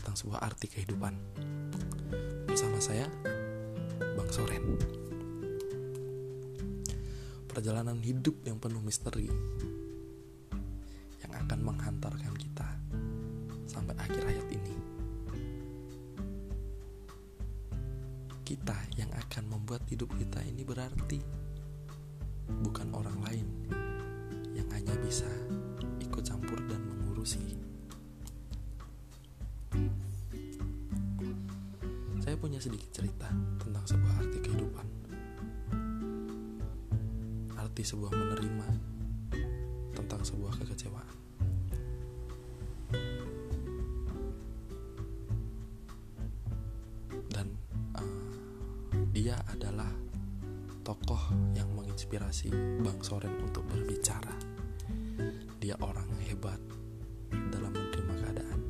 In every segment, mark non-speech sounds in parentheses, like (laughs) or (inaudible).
tentang sebuah arti kehidupan. Bersama saya Bang Soren. Perjalanan hidup yang penuh misteri yang akan menghantarkan kita sampai akhir hayat ini. Kita yang akan membuat hidup kita ini berarti, bukan orang lain yang hanya bisa ikut campur dan mengurusi. Punya sedikit cerita tentang sebuah arti kehidupan. Arti sebuah menerima tentang sebuah kekecewaan. Dan uh, dia adalah tokoh yang menginspirasi Bang Soren untuk berbicara. Dia orang hebat dalam menerima keadaan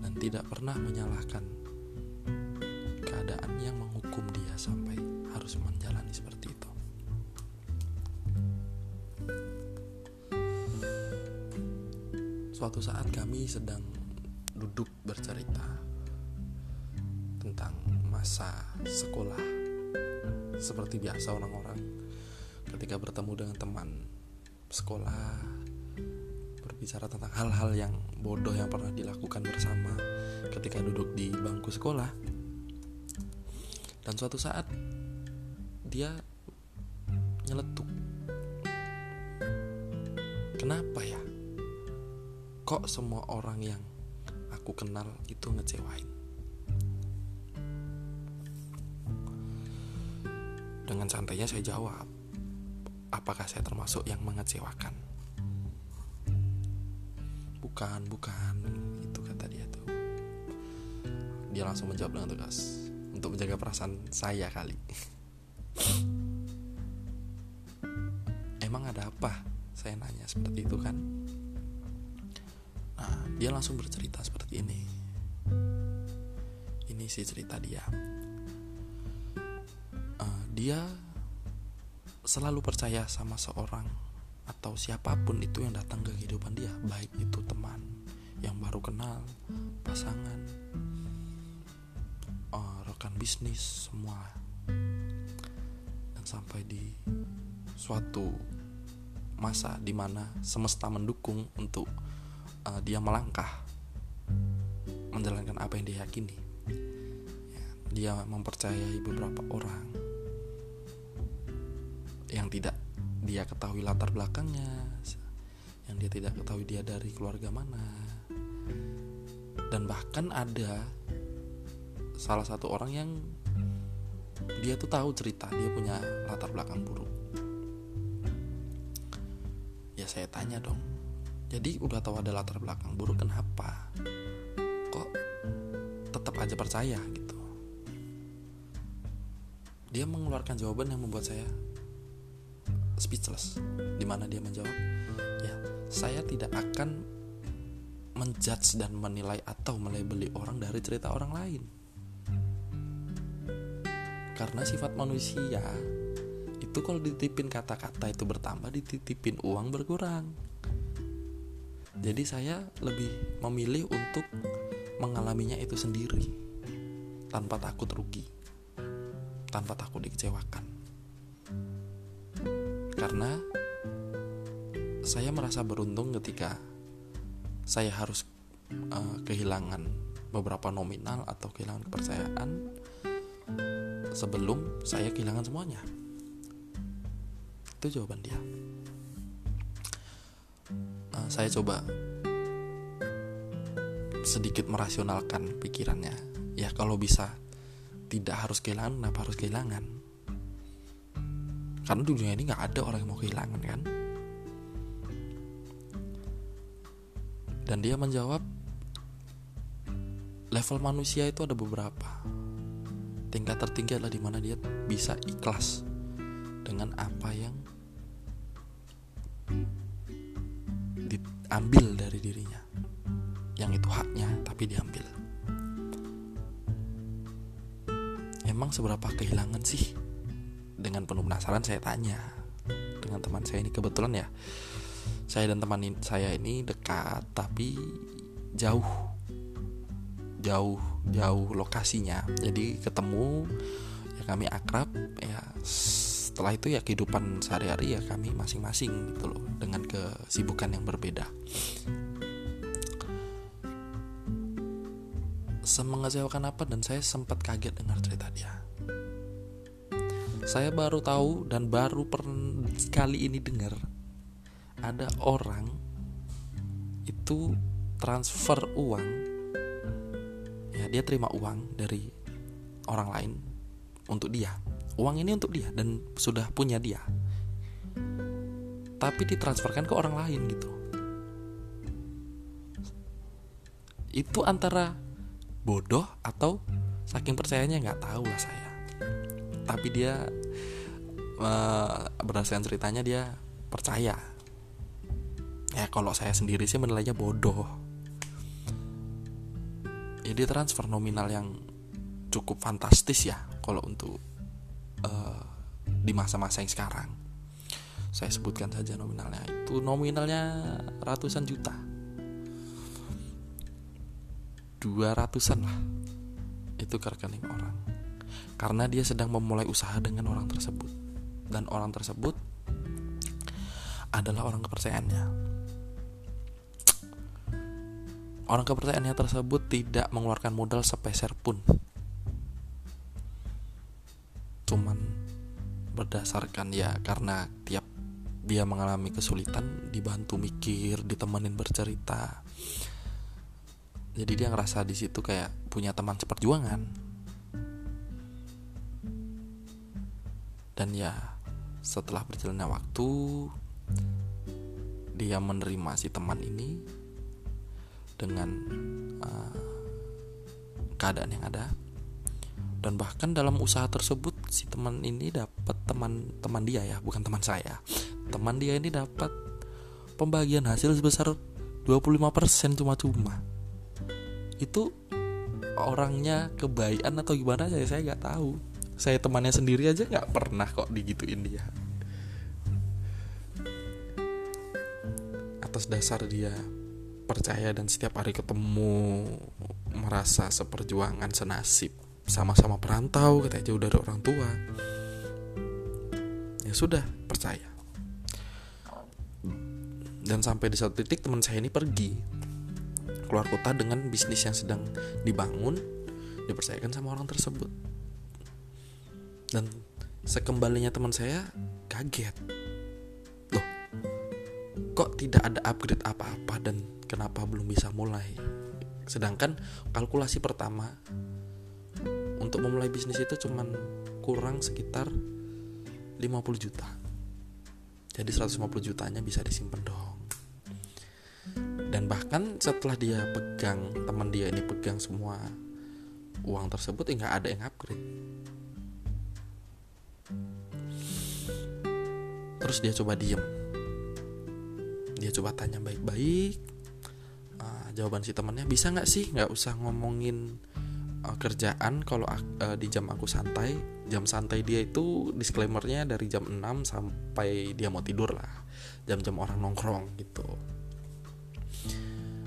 dan tidak pernah menyalahkan sampai harus menjalani seperti itu. Suatu saat kami sedang duduk bercerita tentang masa sekolah seperti biasa orang-orang ketika bertemu dengan teman sekolah berbicara tentang hal-hal yang bodoh yang pernah dilakukan bersama ketika duduk di bangku sekolah dan suatu saat dia nyeletuk. Kenapa ya? Kok semua orang yang aku kenal itu ngecewain? Dengan santainya saya jawab apakah saya termasuk yang mengecewakan? Bukan bukan itu kata dia tuh. Dia langsung menjawab dengan tegas untuk menjaga perasaan saya kali. Emang ada apa? Saya nanya seperti itu kan? Nah dia langsung bercerita seperti ini. Ini sih cerita dia. Uh, dia selalu percaya sama seorang atau siapa pun itu yang datang ke kehidupan dia. Baik itu teman yang baru kenal pasangan rekan bisnis semua. Dan sampai di suatu masa di mana semesta mendukung untuk uh, dia melangkah menjalankan apa yang dia yakini ya, dia mempercayai beberapa orang yang tidak dia ketahui latar belakangnya yang dia tidak ketahui dia dari keluarga mana. Dan bahkan ada salah satu orang yang dia tuh tahu cerita dia punya latar belakang buruk. Ya saya tanya dong. Jadi udah tahu ada latar belakang buruk kenapa kok tetap aja percaya gitu? Dia mengeluarkan jawaban yang membuat saya speechless. Di mana dia menjawab ya saya tidak akan menjudge dan menilai atau melebeli orang dari cerita orang lain karena sifat manusia itu kalau dititipin kata-kata itu bertambah dititipin uang berkurang. Jadi saya lebih memilih untuk mengalaminya itu sendiri tanpa takut rugi tanpa takut dikecewakan. Karena saya merasa beruntung ketika saya harus uh, kehilangan beberapa nominal atau kehilangan kepercayaan sebelum saya kehilangan semuanya. Itu jawaban dia. Uh, saya coba sedikit merasionalkan pikirannya. Ya kalau bisa tidak harus kehilangan kenapa harus kehilangan? Karena dunia ini nggak ada orang yang mau kehilangan kan? Dan dia menjawab level manusia itu ada beberapa tingkat tertinggi adalah di mana dia bisa ikhlas dengan apa yang diambil dari dirinya. Yang itu haknya tapi diambil. Emang seberapa kehilangan sih? Dengan penuh penasaran saya tanya dengan teman saya ini. Kebetulan ya saya dan teman saya ini dekat tapi jauh jauh jauh lokasinya. Jadi ketemu ya kami akrab ya setelah itu ya kehidupan sehari-hari ya kami masing-masing gitu loh dengan kesibukan yang berbeda. Semengecewakan apa? Dan saya sempat kaget dengar cerita dia. Saya baru tahu dan baru per kali ini dengar ada orang itu transfer uang dia terima uang dari orang lain untuk dia. Uang ini untuk dia dan sudah punya dia. Tapi ditransferkan ke orang lain gitu. Itu antara bodoh atau saking percayanya nggak tahu lah saya. Tapi dia uh, berdasarkan ceritanya dia percaya. Ya kalau saya sendiri sih menilainya bodoh ya transfer nominal yang cukup fantastis ya kalau untuk uh, di masa-masa yang sekarang. Saya sebutkan saja nominalnya. Itu nominalnya ratusan juta. Dua ratusan lah. Itu ke rekening orang. Karena dia sedang memulai usaha dengan orang tersebut. Dan orang tersebut adalah orang kepercayaannya orang kepercayaannya tersebut tidak mengeluarkan modal sepeser pun. Cuman berdasarkan ya karena tiap dia mengalami kesulitan dibantu mikir ditemenin bercerita. Jadi dia ngerasa di situ kayak punya teman seperjuangan. Dan ya setelah berjalannya waktu dia menerima si teman ini dengan uh, keadaan yang ada. Dan bahkan dalam usaha tersebut si teman ini dapat teman-teman dia ya bukan teman saya. Teman dia ini dapat pembagian hasil sebesar 25% cuma-cuma. Itu orangnya kebaikan atau gimana saya saya nggak tahu. Saya temannya sendiri aja nggak pernah kok digituin dia. Atas dasar dia percaya dan setiap hari ketemu merasa seperjuangan senasib sama-sama perantau katanya jauh dari orang tua. Ya sudah percaya. Dan sampai di satu titik teman saya ini pergi keluar kota dengan bisnis yang sedang dibangun dipercayakan sama orang tersebut. Dan sekembalinya teman saya kaget kok tidak ada upgrade apa-apa dan kenapa belum bisa mulai? Sedangkan kalkulasi pertama untuk memulai bisnis itu cuman kurang sekitar 50 juta. Jadi 150 jutanya bisa disimpan dong. Dan bahkan setelah dia pegang teman dia ini pegang semua uang tersebut ya nggak ada yang upgrade. Terus dia coba diem dia coba tanya baik-baik. Uh, jawaban si temannya bisa nggak sih nggak usah ngomongin uh, kerjaan kalau uh, di jam aku santai? Jam santai dia itu disclaimernya dari jam 6 sampai dia mau tidur lah. Jam-jam orang nongkrong gitu.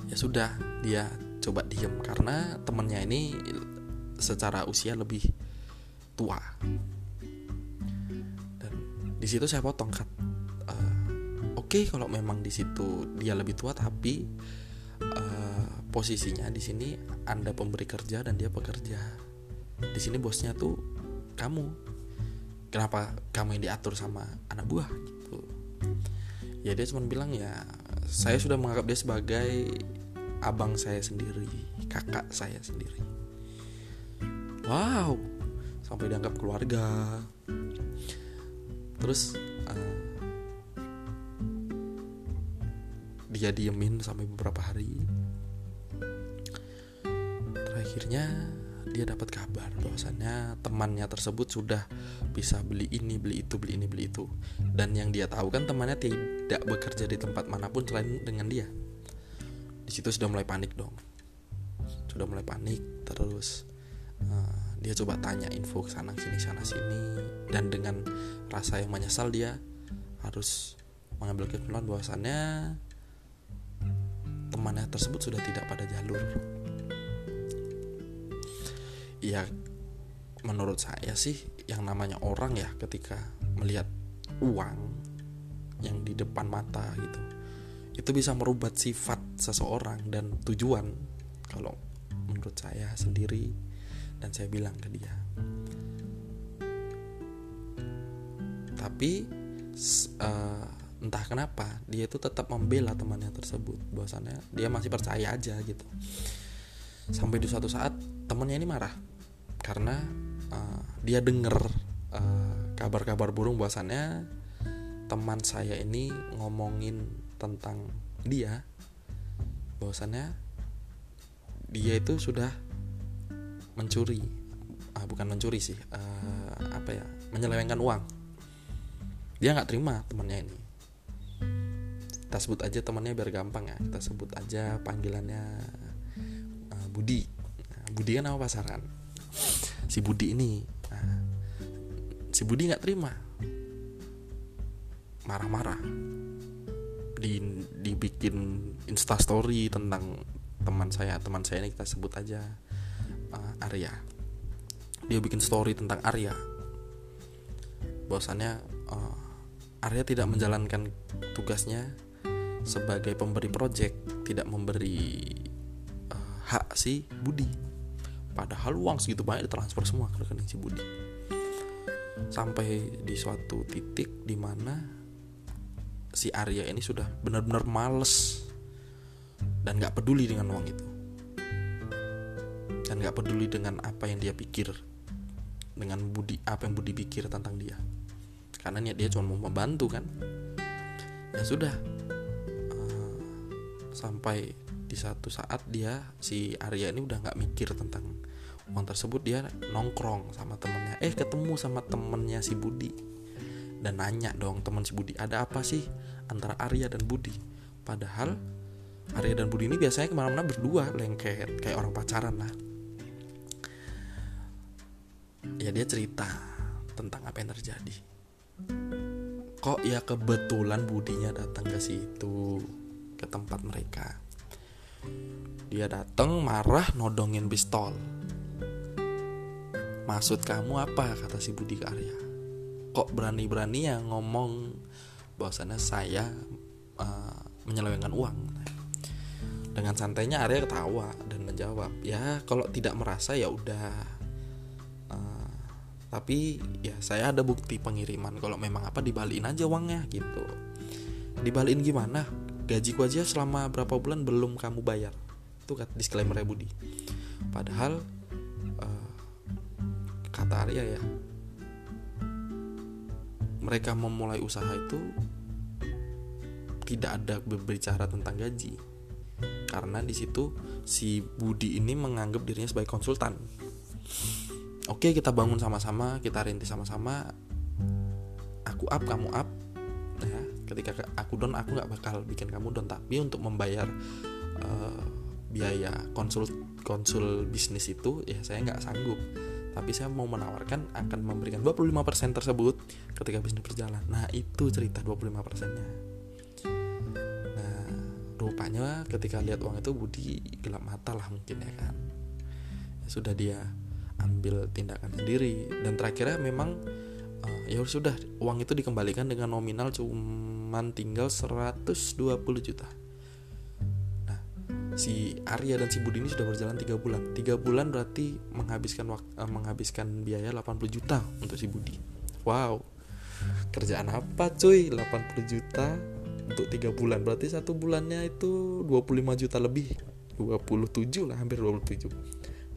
Ya sudah dia coba diem karena temennya ini secara usia lebih tua. Dan di situ saya potong okay, kalau memang di situ dia lebih tua tapi uh, posisinya di sini anda pemberi kerja dan dia pekerja. Di sini bosnya tuh kamu. Kenapa kamu yang diatur sama anak buah gitu. Ya dia cuma bilang ya saya sudah menganggap dia sebagai abang saya sendiri kakak saya sendiri. Wow sampai dianggap keluarga. Terus dia diemin sampai beberapa hari. Akhirnya dia dapat kabar bahwasannya temannya tersebut sudah bisa beli ini beli itu beli ini beli itu. Dan yang dia tahu kan temannya tidak bekerja di tempat mana pun selain dengan dia. Di situ sudah mulai panik dong. Sudah mulai panik terus uh, dia coba tanya info ke sana sini sana sini. Dan dengan rasa yang menyesal dia harus mengambil kesimpulan bahwasannya temannya tersebut sudah tidak pada jalur. Ya menurut saya sih yang namanya orang ya ketika melihat uang yang di depan mata gitu itu bisa merubah sifat seseorang dan tujuan. Kalau menurut saya sendiri dan saya bilang ke dia. Tapi uh, entah kenapa dia itu tetap membela temannya tersebut. Bahwasannya dia masih percaya aja gitu. Sampai di suatu saat temannya ini marah. Karena uh, dia denger uh, kabar-kabar burung bahwasannya teman saya ini ngomongin tentang dia. Bahwasannya dia itu sudah mencuri. Ah, bukan mencuri sih uh, apa ya menyelewengkan uang. Dia nggak terima temannya ini kita sebut aja temannya biar gampang ya. Kita sebut aja panggilannya uh, Budi. Nah, Budi kan nama pasaran. Si Budi ini nah, si Budi nggak terima. Marah-marah. Di dibikin instastory tentang teman saya. Teman saya ini kita sebut aja uh, Arya. Dia bikin story tentang Arya. Bahwasannya uh, Arya tidak menjalankan tugasnya sebagai pemberi project tidak memberi uh, hak si Budi. Padahal uang segitu banyak ditransfer semua ke rekening si Budi. Sampai di suatu titik di mana si Arya ini sudah benar-benar males dan nggak peduli dengan uang itu. Dan nggak peduli dengan apa yang dia pikir dengan budi apa yang budi pikir tentang dia. Karena niat dia cuma mau membantu kan. Ya sudah sampai di satu saat dia si Arya ini udah nggak mikir tentang uang tersebut dia nongkrong sama temennya. Eh ketemu sama temennya si Budi dan nanya dong teman si Budi ada apa sih antara Arya dan Budi? Padahal Arya dan Budi ini biasanya ke mana-mana berdua lengket kayak orang pacaran lah. Ya dia cerita tentang apa yang terjadi. Kok ya kebetulan Budinya datang ke situ ke tempat mereka. Dia datang marah nodongin pistol. Maksud kamu apa? kata si Budi ke Arya. Kok berani-berani ya ngomong bahwasannya saya uh, menyelewengkan uang? Dengan santainya Arya ketawa dan menjawab ya kalau tidak merasa ya udah. Tapi ya saya ada bukti pengiriman. Kalau memang apa dibalikin aja uangnya gitu. Dibalikin gimana gajiku aja selama berapa bulan belum kamu bayar. Itu kan disclaimer ya Budi. Padahal uh, kata Arya ya mereka memulai usaha itu tidak ada berbicara tentang gaji. Karena di situ si Budi ini menganggap dirinya sebagai konsultan. Oke kita bangun sama-sama kita rintis sama-sama. Aku up kamu up ketika aku down aku nggak bakal bikin kamu down. Tapi untuk membayar uh, biaya konsul konsul bisnis itu ya saya nggak sanggup. Tapi saya mau menawarkan akan memberikan 25% tersebut ketika bisnis berjalan. Nah itu cerita 25% nya nah rupanya ketika lihat uang itu Budi gelap mata lah mungkin ya kan. Ya, sudah dia ambil tindakan sendiri. Dan terakhirnya memang ya sudah. Uang itu dikembalikan dengan nominal cuman tinggal 120 juta. Nah si Arya dan si Budi ini sudah berjalan tiga bulan. Tiga bulan berarti menghabiskan uh, menghabiskan biaya 80 juta untuk si Budi. Wow. Kerjaan apa cuy? 80 juta untuk tiga bulan. Berarti satu bulannya itu 25 juta lebih. 27 lah hampir 27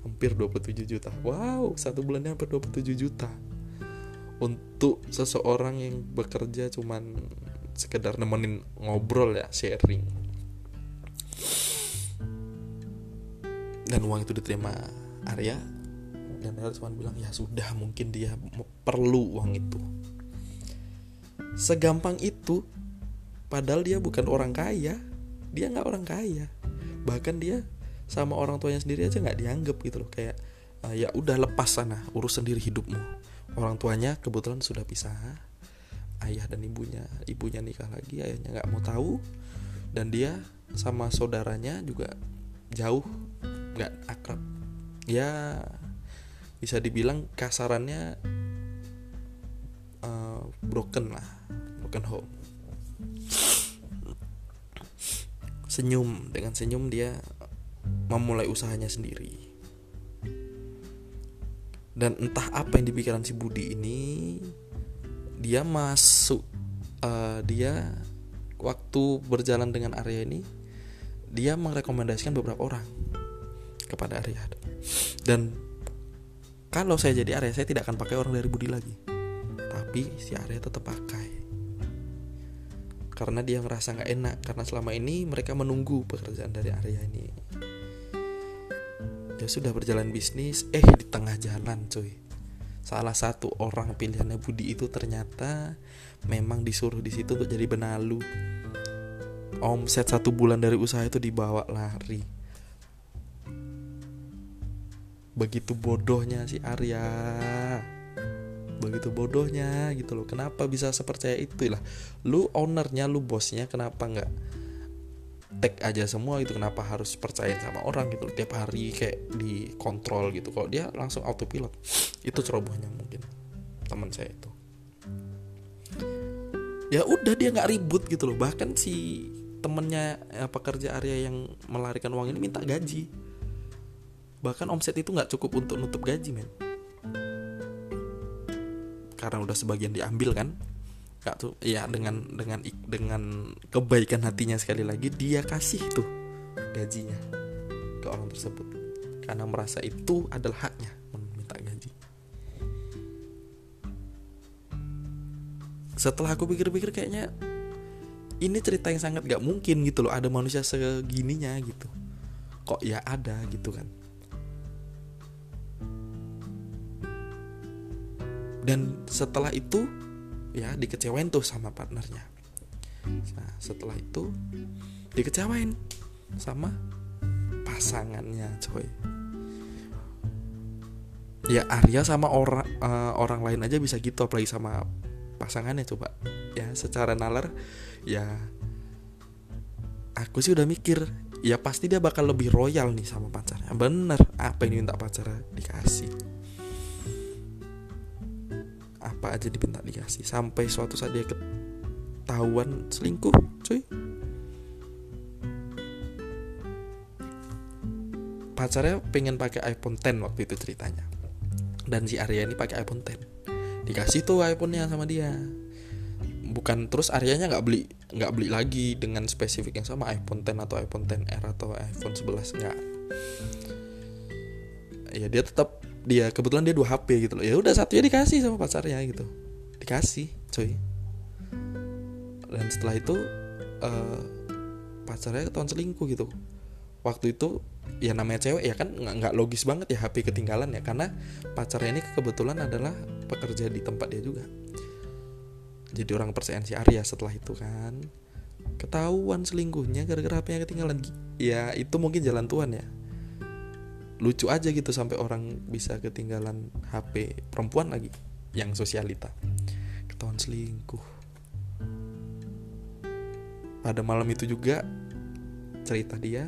hampir 27 juta. Wow satu bulannya hampir 27 juta untuk seseorang yang bekerja cuman sekedar nemenin ngobrol ya sharing. Dan uang itu diterima Arya dan Arya cuma bilang ya sudah mungkin dia perlu uang itu. Segampang itu padahal dia bukan orang kaya dia nggak orang kaya. Bahkan dia sama orang tuanya sendiri aja nggak dianggap gitu loh kayak uh, ya udah lepas sana urus sendiri hidupmu orang tuanya kebetulan sudah pisah. Ayah dan ibunya ibunya nikah lagi ayahnya nggak mau tahu. Dan dia sama saudaranya juga jauh nggak akrab. Ya bisa dibilang kasarannya uh, broken lah broken home. Senyum dengan senyum dia memulai usahanya sendiri dan entah apa yang dipikiran si Budi ini dia masuk uh, dia waktu berjalan dengan Arya ini dia merekomendasikan beberapa orang kepada Arya. Dan kalau saya jadi Arya saya tidak akan pakai orang dari Budi lagi. Tapi si Arya tetap pakai. Karena dia ngerasa nggak enak karena selama ini mereka menunggu pekerjaan dari Arya ini dia sudah berjalan bisnis eh di tengah jalan cuy. Salah satu orang pilihannya Budi itu ternyata memang disuruh di situ untuk jadi benalu. Omset satu bulan dari usaha itu dibawa lari. Begitu bodohnya si Arya. Begitu bodohnya gitu loh. Kenapa bisa sepercaya itu lah? Lu ownernya lu bosnya kenapa nggak tag aja semua itu kenapa harus percaya sama orang gitu tiap hari kayak dikontrol gitu. Kalau dia langsung autopilot (sniffs) itu cerobohnya mungkin teman saya itu. Ya udah dia nggak ribut gitu loh. Bahkan si temennya ya, pekerja Arya yang melarikan uang ini minta gaji. Bahkan omset itu nggak cukup untuk nutup gaji men. Karena udah sebagian diambil kan Kak tuh ya dengan dengan dengan kebaikan hatinya sekali lagi dia kasih tuh gajinya ke orang tersebut karena merasa itu adalah haknya meminta gaji. Setelah aku pikir-pikir kayaknya ini cerita yang sangat gak mungkin gitu loh ada manusia segininya gitu. Kok ya ada gitu kan. Dan setelah itu ya dikecewain tuh sama partnernya. Nah setelah itu dikecewain sama pasangannya coy. Ya Arya sama orang uh, orang lain aja bisa gitu apalagi sama pasangannya coba. Ya secara nalar ya aku sih udah mikir ya pasti dia bakal lebih royal nih sama pacarnya. Bener apa yang diminta pacarnya dikasih aja diminta dikasih. Sampai suatu saat dia ketahuan selingkuh cuy. Pacarnya pengen pakai iPhone 10 waktu itu ceritanya. Dan si Arya ini pakai iPhone 10 dikasih tuh iPhone-nya sama dia. Bukan terus Aryanya nggak beli nggak beli lagi dengan spesifik yang sama iPhone 10 atau iPhone 10R atau iPhone 11 nggak. Ya dia tetap dia kebetulan dia dua HP gitu loh. Ya udah satunya dikasih sama pacarnya gitu. Dikasih cuy dan setelah itu uh, pacarnya ketahuan selingkuh gitu. Waktu itu ya namanya cewek ya kan nggak logis banget ya HP ketinggalan ya. Karena pacarnya ini kebetulan adalah pekerja di tempat dia juga. Jadi orang percayaan si Arya setelah itu kan. Ketahuan selingkuhnya gara-gara HP-nya ketinggalan. Ya itu mungkin jalan Tuhan ya lucu aja gitu sampai orang bisa ketinggalan HP perempuan lagi yang sosialita. Ketahuan selingkuh. Pada malam itu juga cerita dia.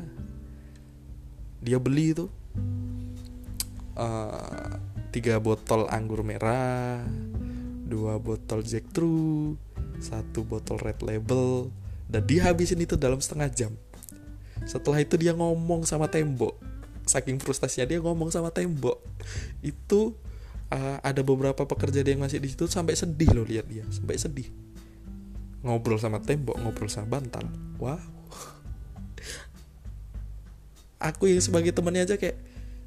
Dia beli itu uh, tiga botol anggur merah dua botol Jack True satu botol Red Label dan dia habisin itu dalam setengah jam. Setelah itu dia ngomong sama tembok saking frustasinya dia ngomong sama tembok. Itu uh, ada beberapa pekerja dia yang masih di situ sampai sedih loh lihat dia sampai sedih. Ngobrol sama tembok ngobrol sama bantal. Wow. (laughs) Aku yang sebagai temannya aja kayak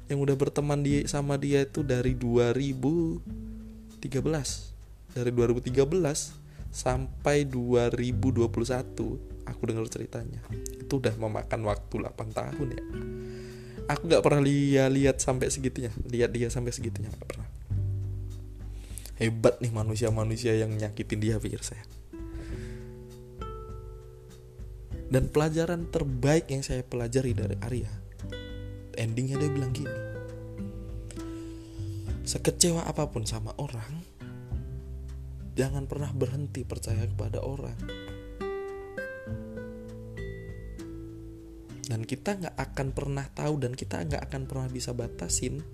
yang udah berteman di sama dia itu dari 2013 dari 2013 sampai 2021 aku dengar ceritanya. Itu udah memakan waktu 8 tahun ya aku nggak pernah lihat lihat sampai segitunya. Lihat dia sampai segitunya nggak pernah. Hebat nih manusia-manusia yang nyakitin dia pikir saya. Dan pelajaran terbaik yang saya pelajari dari Arya endingnya dia bilang gini sekecewa apa pun sama orang jangan pernah berhenti percaya kepada orang dan kita nggak akan pernah tahu dan kita nggak akan pernah bisa batasin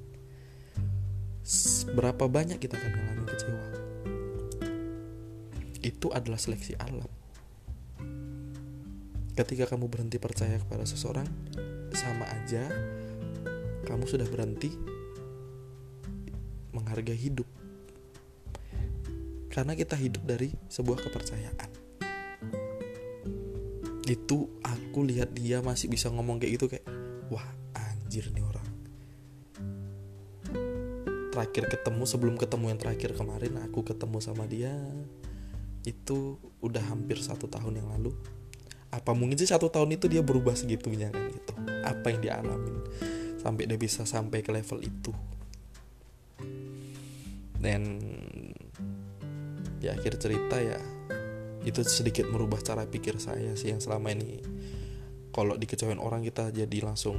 berapa banyak kita akan mengalami kecewa. Itu adalah seleksi alam. Ketika kamu berhenti percaya kepada seseorang sama aja kamu sudah berhenti menghargai hidup. Karena kita hidup dari sebuah kepercayaan itu aku lihat dia masih bisa ngomong kayak gitu kayak wah anjir nih orang. Terakhir ketemu sebelum ketemu yang terakhir kemarin aku ketemu sama dia. Itu udah hampir satu tahun yang lalu. Apa mungkin sih satu tahun itu dia berubah segitunya kan gitu? Apa yang dia sampai dia bisa sampai ke level itu? Dan di akhir cerita ya itu sedikit merubah cara pikir saya sih yang selama ini. Kalau dikecewain orang kita jadi langsung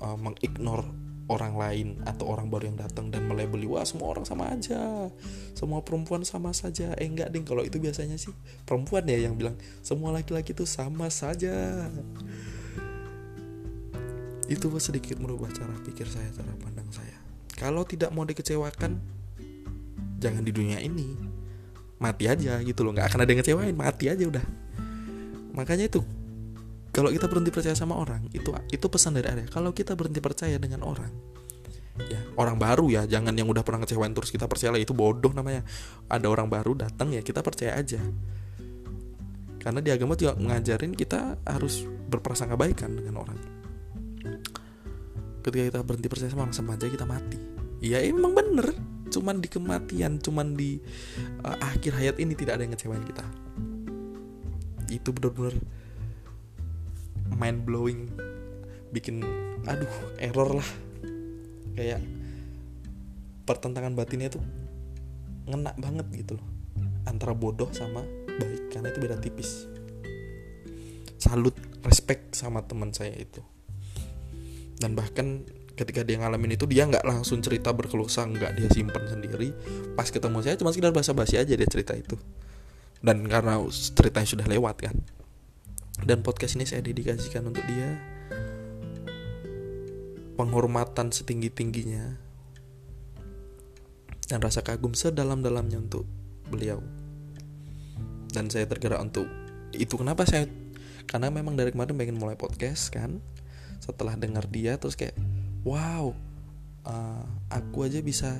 uh, mengignore orang lain atau orang baru yang datang dan melebeli wah semua orang sama aja. Semua perempuan sama saja. Eh enggak ding. Kalau itu biasanya sih perempuan ya yang bilang semua laki-laki itu sama saja. Itu sedikit merubah cara pikir saya cara pandang saya. Kalau tidak mau dikecewakan jangan di dunia ini mati aja gitu loh. Nggak akan ada yang ngecewain mati aja udah. Makanya itu kalau kita berhenti percaya sama orang itu itu pesan dari Arya. Kalau kita berhenti percaya dengan orang ya orang baru ya jangan yang udah pernah ngecewain terus kita percaya lah itu bodoh namanya. Ada orang baru datang ya kita percaya aja. Karena di agama juga ngajarin kita harus berprasangka baik kan dengan orang. Ketika kita berhenti percaya sama orang sama aja kita mati. Ya emang bener cuman di kematian cuman di uh, akhir hayat ini tidak ada yang ngecewain kita. Itu benar-benar mind blowing bikin aduh error lah. Kayak pertentangan batinnya tuh ngena banget gitu loh. Antara bodoh sama baik karena itu beda tipis. Salut respect sama teman saya itu. Dan bahkan ketika dia ngalamin itu dia nggak langsung cerita berkeluh nggak dia simpen sendiri. Pas ketemu saya cuma sekedar basa-basi aja dia cerita itu. Dan karena ceritanya sudah lewat kan. Dan podcast ini saya dedikasikan untuk dia. Penghormatan setinggi-tingginya. Dan rasa kagum sedalam-dalamnya untuk beliau. Dan saya tergerak untuk itu. Kenapa saya karena memang dari kemarin pengen mulai podcast kan. Setelah dengar dia terus kayak wow uh, aku aja bisa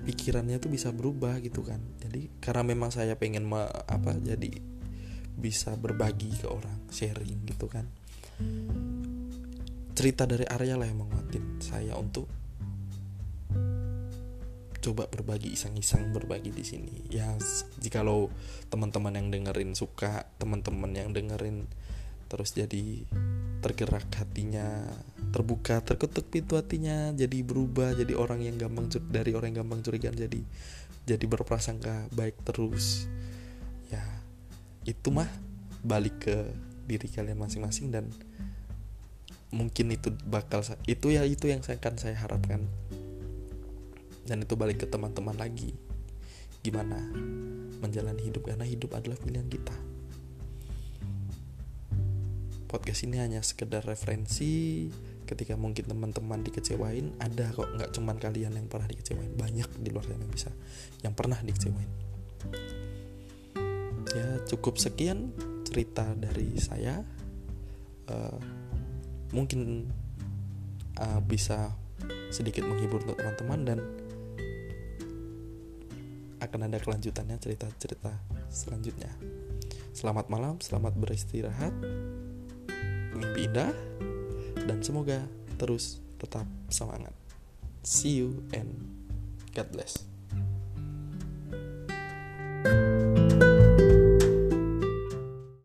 pikirannya tuh bisa berubah gitu kan. Jadi karena memang saya pengen me, apa jadi bisa berbagi ke orang sharing gitu kan. Cerita dari Arya lah yang menguatin saya untuk coba berbagi iseng-iseng berbagi di sini. Ya jika lo teman-teman yang dengerin suka teman-teman yang dengerin terus jadi tergerak hatinya terbuka terketuk pintu hatinya jadi berubah jadi orang yang gampang dari orang yang gampang curiga jadi jadi berprasangka baik terus. Itu mah balik ke diri kalian masing-masing dan mungkin itu bakal itu ya itu yang saya akan saya harapkan. Dan itu balik ke teman-teman lagi. Gimana menjalani hidup? Karena hidup adalah pilihan kita podcast ini hanya sekedar referensi. Ketika mungkin teman-teman dikecewain ada kok nggak cuman kalian yang pernah dikecewain. Banyak di luar sana yang bisa yang pernah dikecewain. Ya cukup sekian cerita dari saya. Uh, mungkin uh, bisa sedikit menghibur untuk teman-teman dan akan ada kelanjutannya cerita-cerita selanjutnya. Selamat malam selamat beristirahat mimpi indah dan semoga terus tetap semangat. See you and God bless